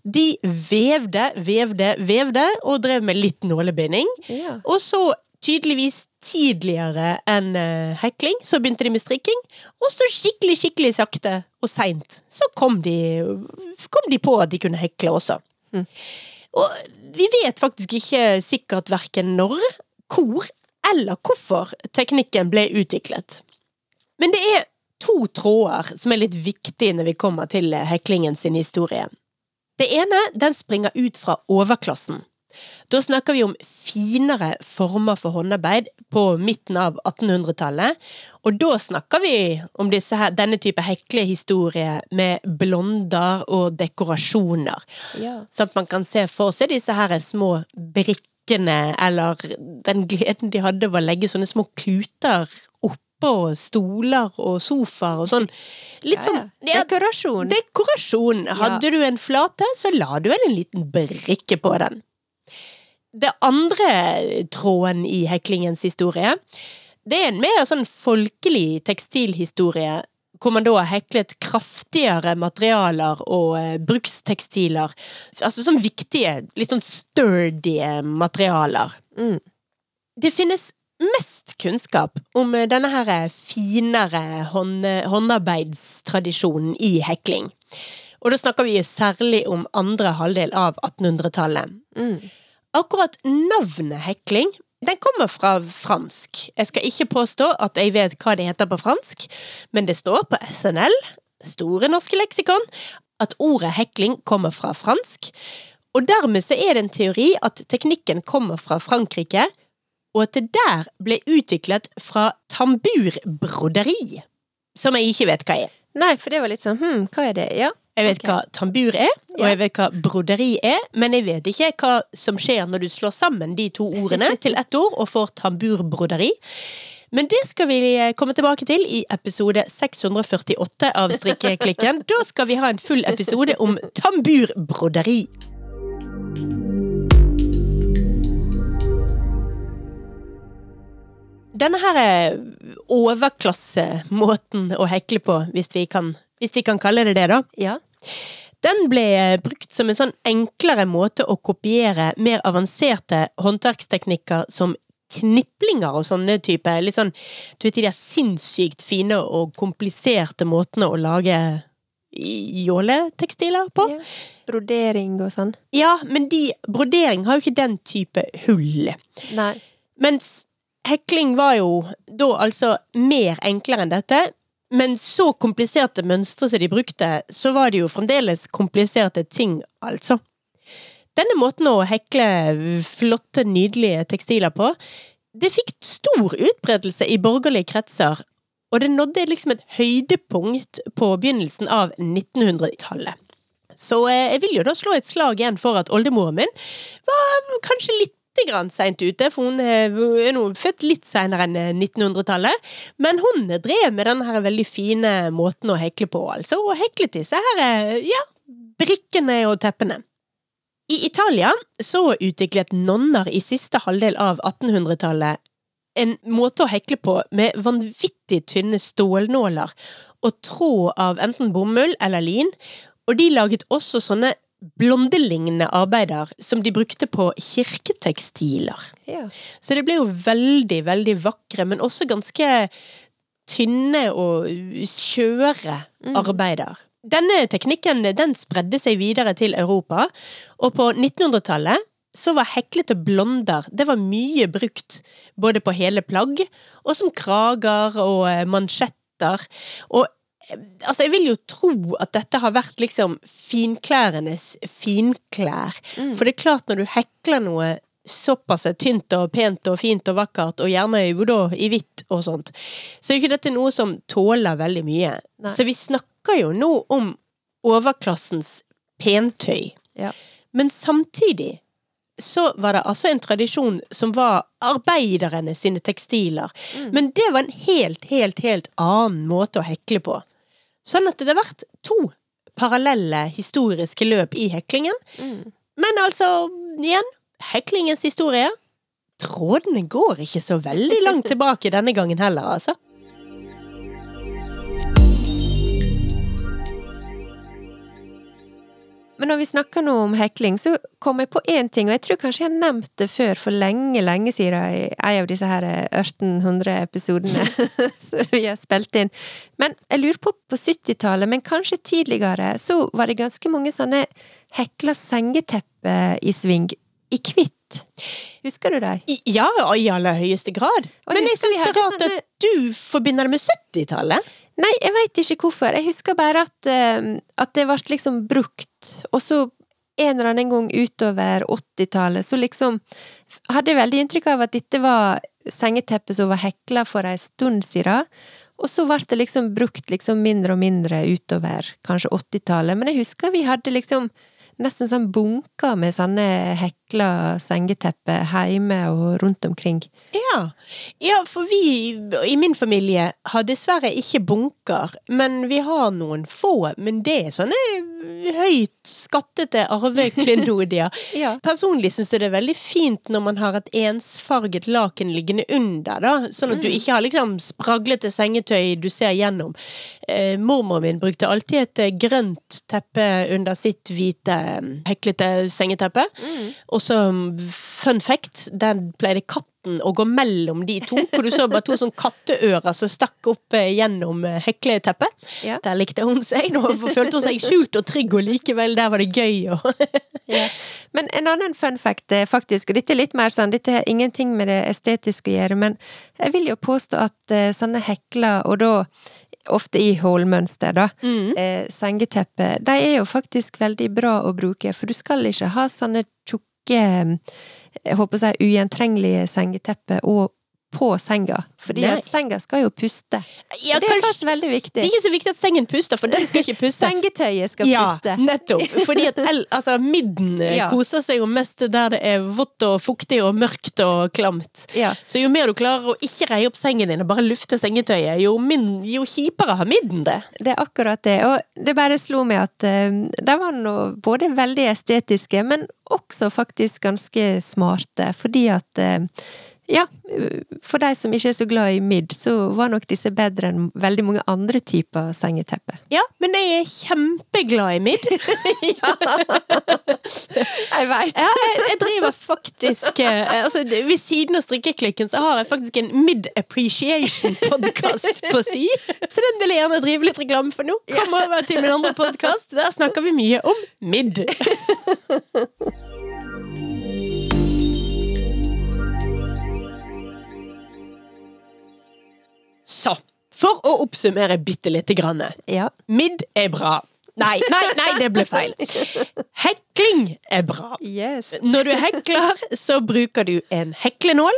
de vevde, vevde, vevde, og drev med litt nålebinding. Ja. Og så tydeligvis tidligere enn eh, hekling, så begynte de med strikking. Og så skikkelig, skikkelig sakte og seint så kom de, kom de på at de kunne hekle også. Og vi vet faktisk ikke sikkert verken når, hvor eller hvorfor teknikken ble utviklet. Men det er to tråder som er litt viktige når vi kommer til heklingen sin historie. Det ene den springer ut fra overklassen. Da snakker vi om finere former for håndarbeid på midten av 1800-tallet. Og da snakker vi om her, denne type heklehistorie med blonder og dekorasjoner. Ja. Sånn at man kan se for seg disse her små brikkene, eller den gleden de hadde ved å legge sånne små kluter oppå stoler og sofaer og sånn. Litt Ja, sånn ja. Dekorasjon. Dekorasjon. Hadde du en flate, så la du vel en liten brikke på den. Det andre tråden i heklingens historie, det er en mer sånn folkelig tekstilhistorie, hvor man da har heklet kraftigere materialer og eh, brukstekstiler. Altså sånn viktige, litt sånn sturdy materialer. Mm. Det finnes mest kunnskap om eh, denne her finere hånd, håndarbeidstradisjonen i hekling. Og da snakker vi særlig om andre halvdel av 1800-tallet. Mm. Akkurat navnet hekling, den kommer fra fransk. Jeg skal ikke påstå at jeg vet hva det heter på fransk, men det står på SNL, Store norske leksikon, at ordet hekling kommer fra fransk. Og dermed så er det en teori at teknikken kommer fra Frankrike, og at det der ble utviklet fra tamburbroderi. Som jeg ikke vet hva er. Nei, for det var litt sånn hm, hva er det? Ja. Jeg vet okay. hva tambur er, og jeg vet hva broderi er, men jeg vet ikke hva som skjer når du slår sammen de to ordene til ett ord og får tamburbroderi. Men det skal vi eh, komme tilbake til i episode 648 av Strikkeklikken. Da skal vi ha en full episode om tamburbroderi. Denne her eh, overklassemåten å hekle på, hvis vi kan, hvis vi kan kalle det det, da. Ja. Den ble brukt som en sånn enklere måte å kopiere mer avanserte håndverksteknikker som kniplinger og sånne type litt sånn Du vet de der sinnssykt fine og kompliserte måtene å lage jåletekstiler på? ja. Brodering og sånn. Ja, men de, brodering har jo ikke den type hull. Nei. Mens hekling var jo da altså mer enklere enn dette. Men så kompliserte mønstre som de brukte, så var det jo fremdeles kompliserte ting, altså. Denne måten å hekle flotte, nydelige tekstiler på, det fikk stor utbredelse i borgerlige kretser, og det nådde liksom et høydepunkt på begynnelsen av 1900-tallet. Så eh, jeg vil jo da slå et slag igjen for at oldemoren min var kanskje litt grann seint ute, for hun eh, er nå født litt seinere enn eh, 1900-tallet. Men hun drev med den veldig fine måten å hekle på, altså, og heklet disse her, eh, ja, brikkene og teppene. I Italia så utviklet nonner i siste halvdel av 1800-tallet en måte å hekle på med vanvittig tynne stålnåler og tråd av enten bomull eller lin, og de laget også sånne blondelignende arbeider som de brukte på kirketekstiler. Ja. Så det ble jo veldig, veldig vakre, men også ganske tynne og skjøre arbeider. Denne teknikken den spredde seg videre til Europa, og på 1900-tallet så var heklete blonder det var mye brukt både på hele plagg og som krager og eh, mansjetter. Og altså, jeg vil jo tro at dette har vært liksom finklærenes finklær. For det er klart, når du hekler noe såpass tynt og pent og fint og vakkert, og gjerne i da i hvitt og sånt, så er jo ikke dette noe som tåler veldig mye. Nei. Så vi snakker jo nå om overklassens pentøy. Ja. Men samtidig så var det altså en tradisjon som var arbeiderne sine tekstiler. Mm. Men det var en helt, helt, helt annen måte å hekle på. Sånn at det har vært to parallelle historiske løp i heklingen. Mm. Men altså, igjen, heklingens historie. Trådene går ikke så veldig langt tilbake denne gangen heller, altså. Men når vi snakker nå om hekling, så kom jeg på én ting, og jeg tror kanskje jeg har nevnt det før for lenge, lenge siden i en av disse her 1800 episodene som vi har spilt inn. Men jeg lurer på på 70-tallet, men kanskje tidligere, så var det ganske mange sånne hekla sengeteppe i sving, i hvitt. Husker du det? Ja, i aller høyeste grad. Og Men jeg syns det er rart sånne- at du forbinder det med 70-tallet. Nei, jeg veit ikke hvorfor. Jeg husker bare at, uh, at det ble liksom brukt, og så en eller annen gang utover 80-tallet, så liksom hadde jeg veldig inntrykk av at dette var sengeteppet som var hekla for ei stund siden, og så ble det liksom brukt liksom mindre og mindre utover kanskje 80-tallet, men jeg husker vi hadde liksom nesten sånn bunker med sånne hekla sengetepper hjemme og rundt omkring. Ja. ja, for vi i min familie har dessverre ikke bunker, men vi har noen få. Men det er sånne høyt skattete arveklenodier. Ja. Personlig syns jeg det er veldig fint når man har et ensfarget laken liggende under, da. Sånn at du ikke har liksom spraglete sengetøy du ser gjennom. Eh, mormor min brukte alltid et eh, grønt teppe under sitt hvite heklete sengeteppe. Og så, mm, fun fact, den pleide katten å gå mellom de to, hvor du så bare to sånn katteører som stakk opp eh, gjennom eh, hekleteppet. Ja. Der likte hun seg. Nå følte hun seg skjult og trygg, og likevel der var det gøy. Og Ja. Men en annen fun fact er faktisk, og dette er litt mer sånn, dette har ingenting med det estetiske å gjøre, men jeg vil jo påstå at eh, sånne hekler, og da ofte i hålmønster, da, eh, sengeteppe, de er jo faktisk veldig bra å bruke, for du skal ikke ha sånne tjukke, eh, jeg håper å si ugjentrenglige sengetepper og på senga, fordi Nei. at senga skal jo puste. ja, det er faktisk veldig det er ikke så viktig at sengen puster, for den skal ikke puste. Sengetøyet skal Ja, puste. nettopp. Fordi at el, altså, midden eh, Ja. koser seg jo mest der det er vått og fuktig og mørkt og klamt. Ja. Så jo mer du klarer å ikke reie opp sengen din og bare lufte sengetøyet, jo, min, jo kjipere har midden det. Det er akkurat det, og det bare slo meg at uh, de var nå både veldig estetiske, men også faktisk ganske smarte, fordi at eh, ja, for de som ikke er så glad i midd, så var nok disse bedre enn veldig mange andre typer sengeteppe. Ja, men jeg er kjempeglad i midd. Jeg veit! Ja, jeg, jeg driver faktisk eh, altså, Ved siden av strikkeklikken så har jeg faktisk en mid appreciation podcast på si. Så den vil jeg gjerne drive litt reklame for nå. Kom over til min andre podkast. Der snakker vi mye om midd. Så, for å oppsummere bitte lite grann. Ja. Midd er bra. Nei, nei, nei, det ble feil. Hekling er bra. Yes. Når du hekler, så bruker du en heklenål.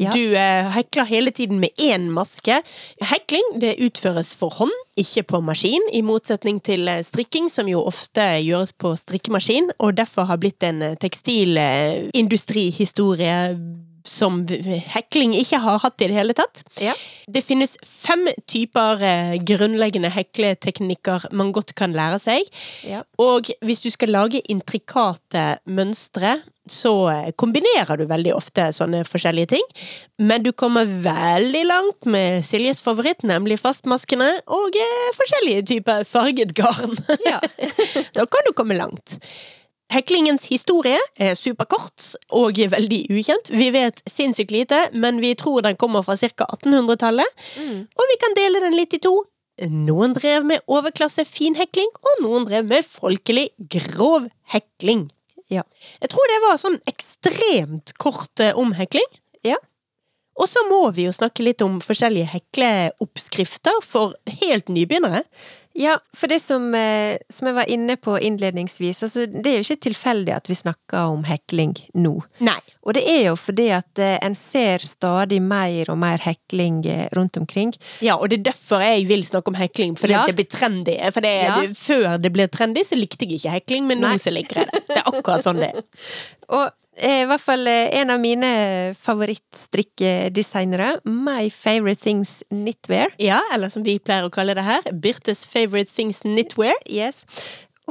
Ja. Du eh, hekler hele tiden med én maske. Hekling det utføres for hånd, ikke på maskin, i motsetning til eh, strikking, som jo ofte gjøres på strikkemaskin, og derfor har blitt en eh, tekstilindustrihistorie som hekling ikke har hatt i det hele tatt. Ja. Det finnes fem typer eh, grunnleggende hekleteknikker man godt kan lære seg. Ja. Og hvis du skal lage intrikate mønstre, så eh, kombinerer du veldig ofte sånne forskjellige ting. Men du kommer veldig langt med Siljes favoritt, nemlig fastmaskene, og eh, forskjellige typer farget garn. Ja. da kan du komme langt. Heklingens historie er superkort og veldig ukjent. Vi vet sinnssykt lite, men vi tror den kommer fra ca. 1800-tallet. Mm. Og vi kan dele den litt i to. Noen drev med overklasse finhekling, og noen drev med folkelig grov hekling. Ja. Jeg tror det var sånn ekstremt kort omhekling. Ja. Og så må vi jo snakke litt om forskjellige hekleoppskrifter for helt nybegynnere. Ja, for det som, eh, som jeg var inne på innledningsvis, altså det er jo ikke tilfeldig at vi snakker om hekling nå. Nei. Og det er jo fordi at eh, en ser stadig mer og mer hekling eh, rundt omkring. Ja, og det er derfor jeg vil snakke om hekling, fordi Ja. det blir trendy. For det, Ja. det, før det ble trendy, så likte jeg ikke hekling, men nå så liker jeg det. Det er akkurat sånn det er. Og I hvert fall eh, en av mine favorittstrikkedesignere. My Favorite Things Knitwear. Ja, eller som vi pleier å kalle det her, Birtes Favorite Things Knitwear. Yes.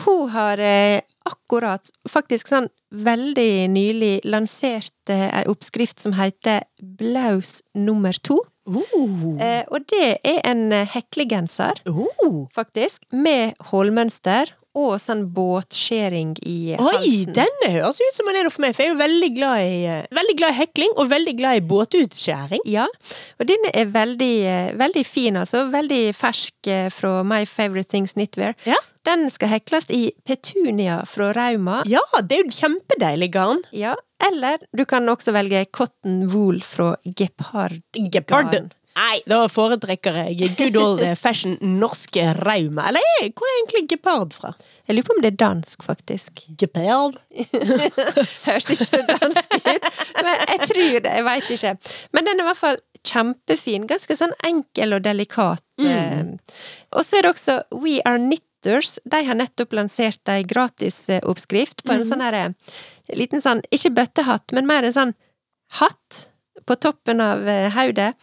Hun har eh, akkurat, faktisk sånn veldig nylig, lansert eh, ei oppskrift som heter Blaus nummer to. Uh. Eh, og det er en eh, heklegenser, Uh. faktisk, med hålmønster og sånn båtskjæring i halsen. Oi, denne høres ut som den er noe for meg, for jeg er jo veldig glad i, eh, veldig glad i hekling, og veldig glad i båtutskjæring. Ja, og denne er veldig, eh, veldig fin, altså. Veldig fersk eh, fra My Favorite Things Knitwear. Ja. Den skal hekles i petunia fra Rauma. Ja, det er jo kjempedeilig garn. Ja, eller du kan også velge cotton wool fra gepard. Gepard. Nei, da foretrekker jeg good old fashion norske rauma. Eller eh, hvor er egentlig gepard fra? Jeg lurer på om det er dansk, faktisk. Gepard? Høres ikke så dansk ut, men jeg tror det. Jeg veit ikke. Men den er i hvert fall kjempefin. Ganske sånn enkel og delikat. Mm. Og så er det også We Are Knitters. De har nettopp lansert ei gratisoppskrift på en sånn herre liten sånn, ikke bøttehatt, men mer en sånn hatt på toppen av eh, hodet.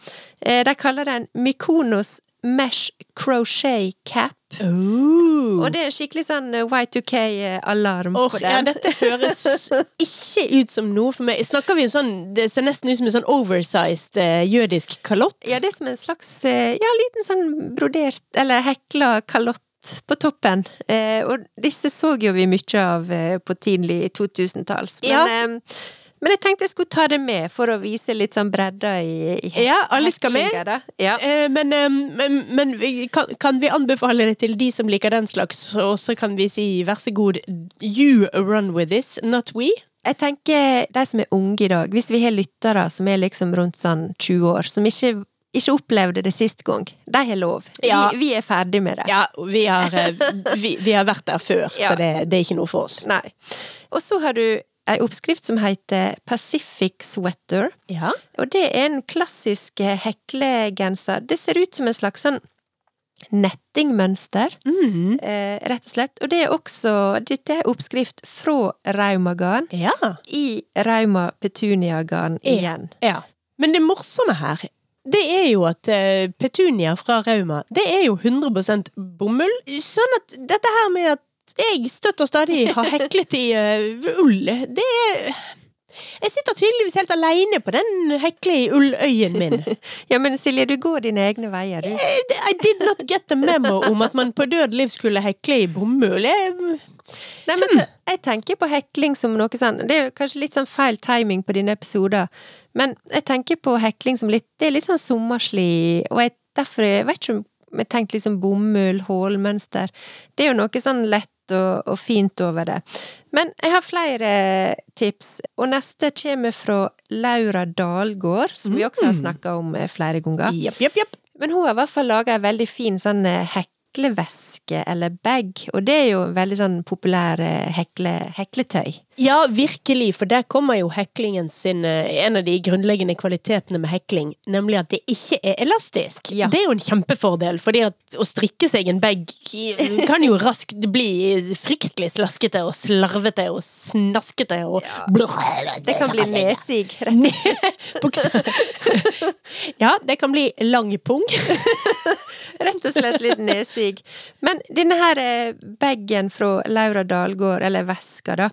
Eh, De kaller den Mykonos Mesh Crochet Cap. Ooh. Og det er skikkelig sånn eh, Y2K-alarm Åh, på ja, dette høres ikke ut som noe for meg. Snakker vi sånn Det ser nesten ut som en sånn oversized jødisk kalott. Ja, det er som en slags ja, liten sånn brodert, eller hekla kalott på toppen. Eh, og disse så jo vi mye av på tidlig 2000-talls. Men, Ja. Men jeg tenkte jeg skulle ta det med for å vise litt sånn bredda i, i Ja, alle skal med. Ja. Eh, men eh, men, men kan, kan vi anbefale det til de som liker den slags, og så kan vi si vær så god, you run with this, not we? Jeg tenker de som er unge i dag, hvis vi har lyttere som er liksom rundt sånn 20 år, som ikke, ikke opplevde det sist gang, de har lov. Ja. Vi, vi er ferdig med det. Ja, vi har, eh, vi, vi har vært der før, Ja. så det, det er ikke noe for oss. Nei. Og så har du ei oppskrift som heter Pacific Sweater. Ja. Og det er en klassisk eh, heklegenser. Det ser ut som en slags sånn nettingmønster, Mhm. eh, rett og slett. Og det er også Dette er oppskrift fra Raumagarn ja. i Rauma Petunia-garn igjen. Ja. Men det morsomme her, det er jo at eh, petunia fra Rauma, det er jo 100 bomull. Sånn at dette her med at jeg støtt og stadig har heklet i uh, ull, det er Jeg sitter tydeligvis helt aleine på den hekle i ulløyen min. Ja, men Silje, du går dine egne veier, du. I did not get the memo om at man på død liv skulle hekle i bomull. Jeg, Nei, men så, jeg tenker på hekling som noe sånn Det er kanskje litt sånn feil timing på dine episoder, men jeg tenker på hekling som litt Det er litt sånn sommerslig, og jeg, derfor jeg vet ikke om jeg tenkte liksom bomull, hålmønster Det er jo noe sånn lett og, og fint over det. Men jeg har flere tips, og neste kommer fra Laura Dalgård, som vi også har snakka om eh, flere ganger. Yep, yep, yep. Men hun har i hvert fall laga ei veldig fin sånn eh, hekleveske, eller bag, og det er jo veldig sånn populær eh, hekle, hekletøy. Ja, virkelig, for der kommer jo heklingen sin eh, En av de grunnleggende kvalitetene med hekling, nemlig at det ikke er elastisk. Ja. Det er jo en kjempefordel, fordi at å strikke seg en bag kan jo raskt bli fryktelig slaskete og slarvete og snaskete og Det kan bli nesig, rett og slett. Ja, det kan bli lang pung. Rett og slett litt nesig. Men denne her eh, bagen fra Laura Dalgård, eller veska, da.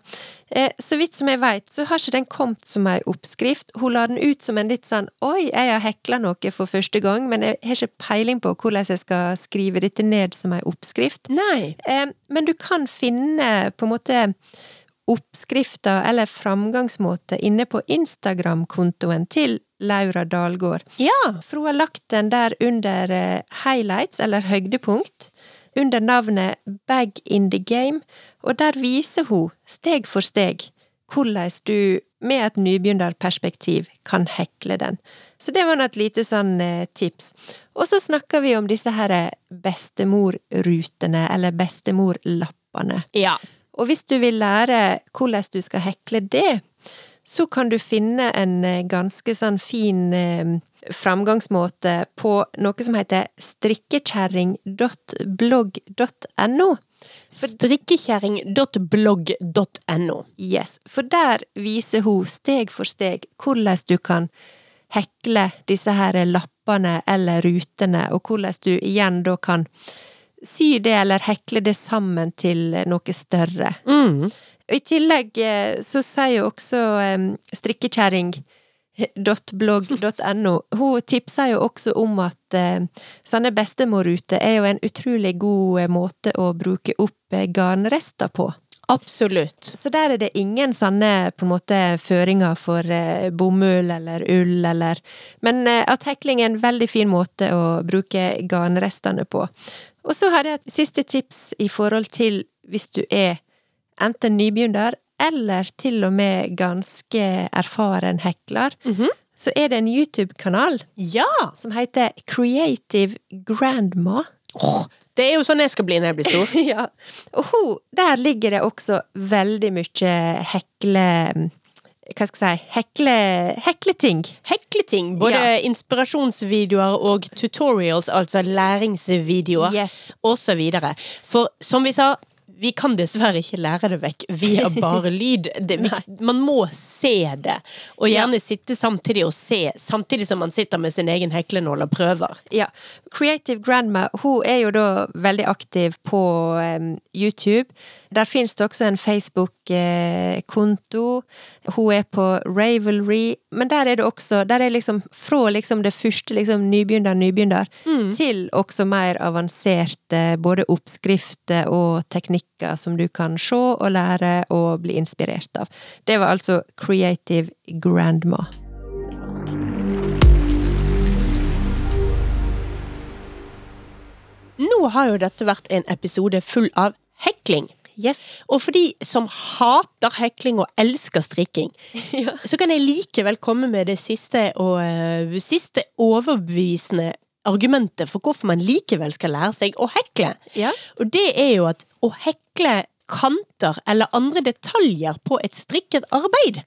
Eh, så vidt som jeg veit, så har ikke den kommet som ei oppskrift. Hun la den ut som en litt sånn oi, jeg har hekla noe for første gang, men jeg har ikke peiling på hvordan jeg skal skrive dette ned som ei oppskrift. Nei. Eh, men du kan finne på en måte oppskrifter eller framgangsmåte inne på Instagram-kontoen til Laura Dalgård. Ja. For hun har lagt den der under eh, highlights, eller høydepunkt, under navnet Bag in the Game, og der viser hun steg for steg hvordan du med et nybegynnerperspektiv kan hekle den. Så det var nå et lite sånn eh, tips. Og så snakker vi om disse her bestemorrutene, eller bestemorlappene. Ja. Og hvis du vil lære hvordan du skal hekle det, så kan du finne en eh, ganske sånn fin eh, framgangsmåte på noe som heter strikkekjerring.blogg.no. Strikkekjerring.blogg.no. Yes, for der viser hun steg for steg hvordan du kan hekle disse her lappene eller rutene, og hvordan du igjen da kan sy det eller hekle det sammen til noe større. Mm. I tillegg eh, så sier jo også um, strikkekjerring.blogg.no Hun tipsa jo også om at eh, sånne bestemorruter er jo en utrolig god eh, måte å bruke opp eh, garnrester på. Absolutt. Så der er det ingen sånne på en måte føringer for bomull eller ull eller Men at hekling er en veldig fin måte å bruke garnrestene på. Og så har jeg et siste tips i forhold til hvis du er enten nybegynner eller til og med ganske erfaren hekler. Mhm. Så er det en YouTube-kanal Ja! som heter Creative Grandma. Oh, det er jo sånn jeg skal bli når jeg blir stor. ja. Og hun, der ligger det også veldig mye hekle... Hva skal jeg si? Hekle... Hekleting. Hekleting. Både Ja. inspirasjonsvideoer og tutorials, altså læringsvideoer, Yes. og så videre. For som vi sa, vi kan dessverre ikke lære det vekk via bare lyd. Det, man må se det, og gjerne sitte samtidig og se, samtidig som man sitter med sin egen heklenål og prøver. Ja. Creative Grandma hun er jo da veldig aktiv på um, YouTube. Der finnes det også en Facebook-konto. hun er på Ravelry. Men der er det også Der er liksom fra liksom det første liksom nybegynner, nybegynner, til også mer avanserte både oppskrifter og teknikker som du kan se og lære og bli inspirert av. Det var altså Creative Grandma. Nå har jo dette vært en episode full av hekling. Yes. Og for de som hater hekling og elsker strikking, Ja. så kan jeg likevel komme med det siste og uh, siste overbevisende argumentet for hvorfor man likevel skal lære seg å hekle. Ja. Og det er jo at å hekle kanter eller andre detaljer på et strikket arbeid,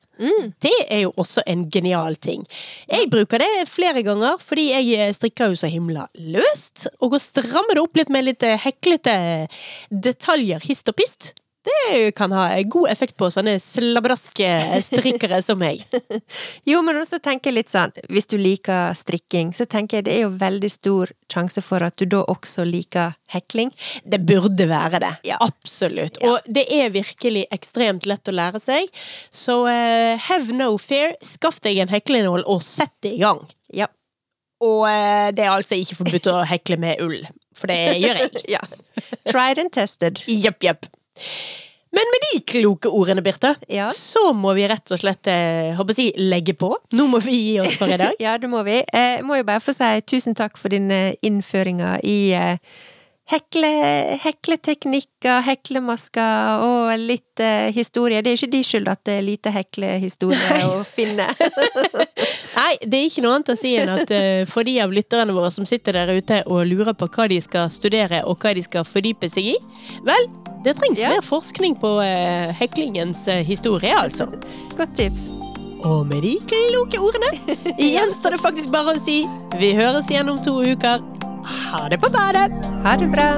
det er jo også en genial ting. Jeg bruker det flere ganger, fordi jeg eh, strikker jo så himla løst. Og å stramme det opp litt med litt eh, heklete detaljer hist og pist, det kan ha god effekt på sånne slabraske strikkere som meg. Jo, men også tenker jeg litt sånn, hvis du liker strikking, så tenker jeg det er jo veldig stor sjanse for at du da også liker hekling. Det burde være det. Ja. Absolutt. Ja. Og det er virkelig ekstremt lett å lære seg. Så uh, have no fear. Skaff deg en heklenål og sett det i gang. Ja. Og uh, det er altså ikke forbudt å hekle med ull, for det gjør jeg. ja. Tried and tested. Jepp, jepp. Men med de kloke ordene, Birte, Ja. så må vi rett og slett eh, si, legge på. Nå må vi gi oss for i dag. Ja, det må vi. Eh, Jeg må jo bare få si tusen takk for din eh, innføringer i eh, hekle, hekleteknikker, heklemasker og litt eh, historie. Det er ikke de skyld at det er lite heklehistorie å finne. Nei, det er ikke noe annet å si enn at eh, for de av lytterne våre som sitter der ute og lurer på hva de skal studere og hva de skal fordype seg i, vel, det trengs Ja. mer forskning på eh, heklingens eh, historie, altså. Godt tips. Og med de kloke ordene gjenstår det faktisk bare å si vi høres igjen om to uker. Ha det på badet! Ha det bra.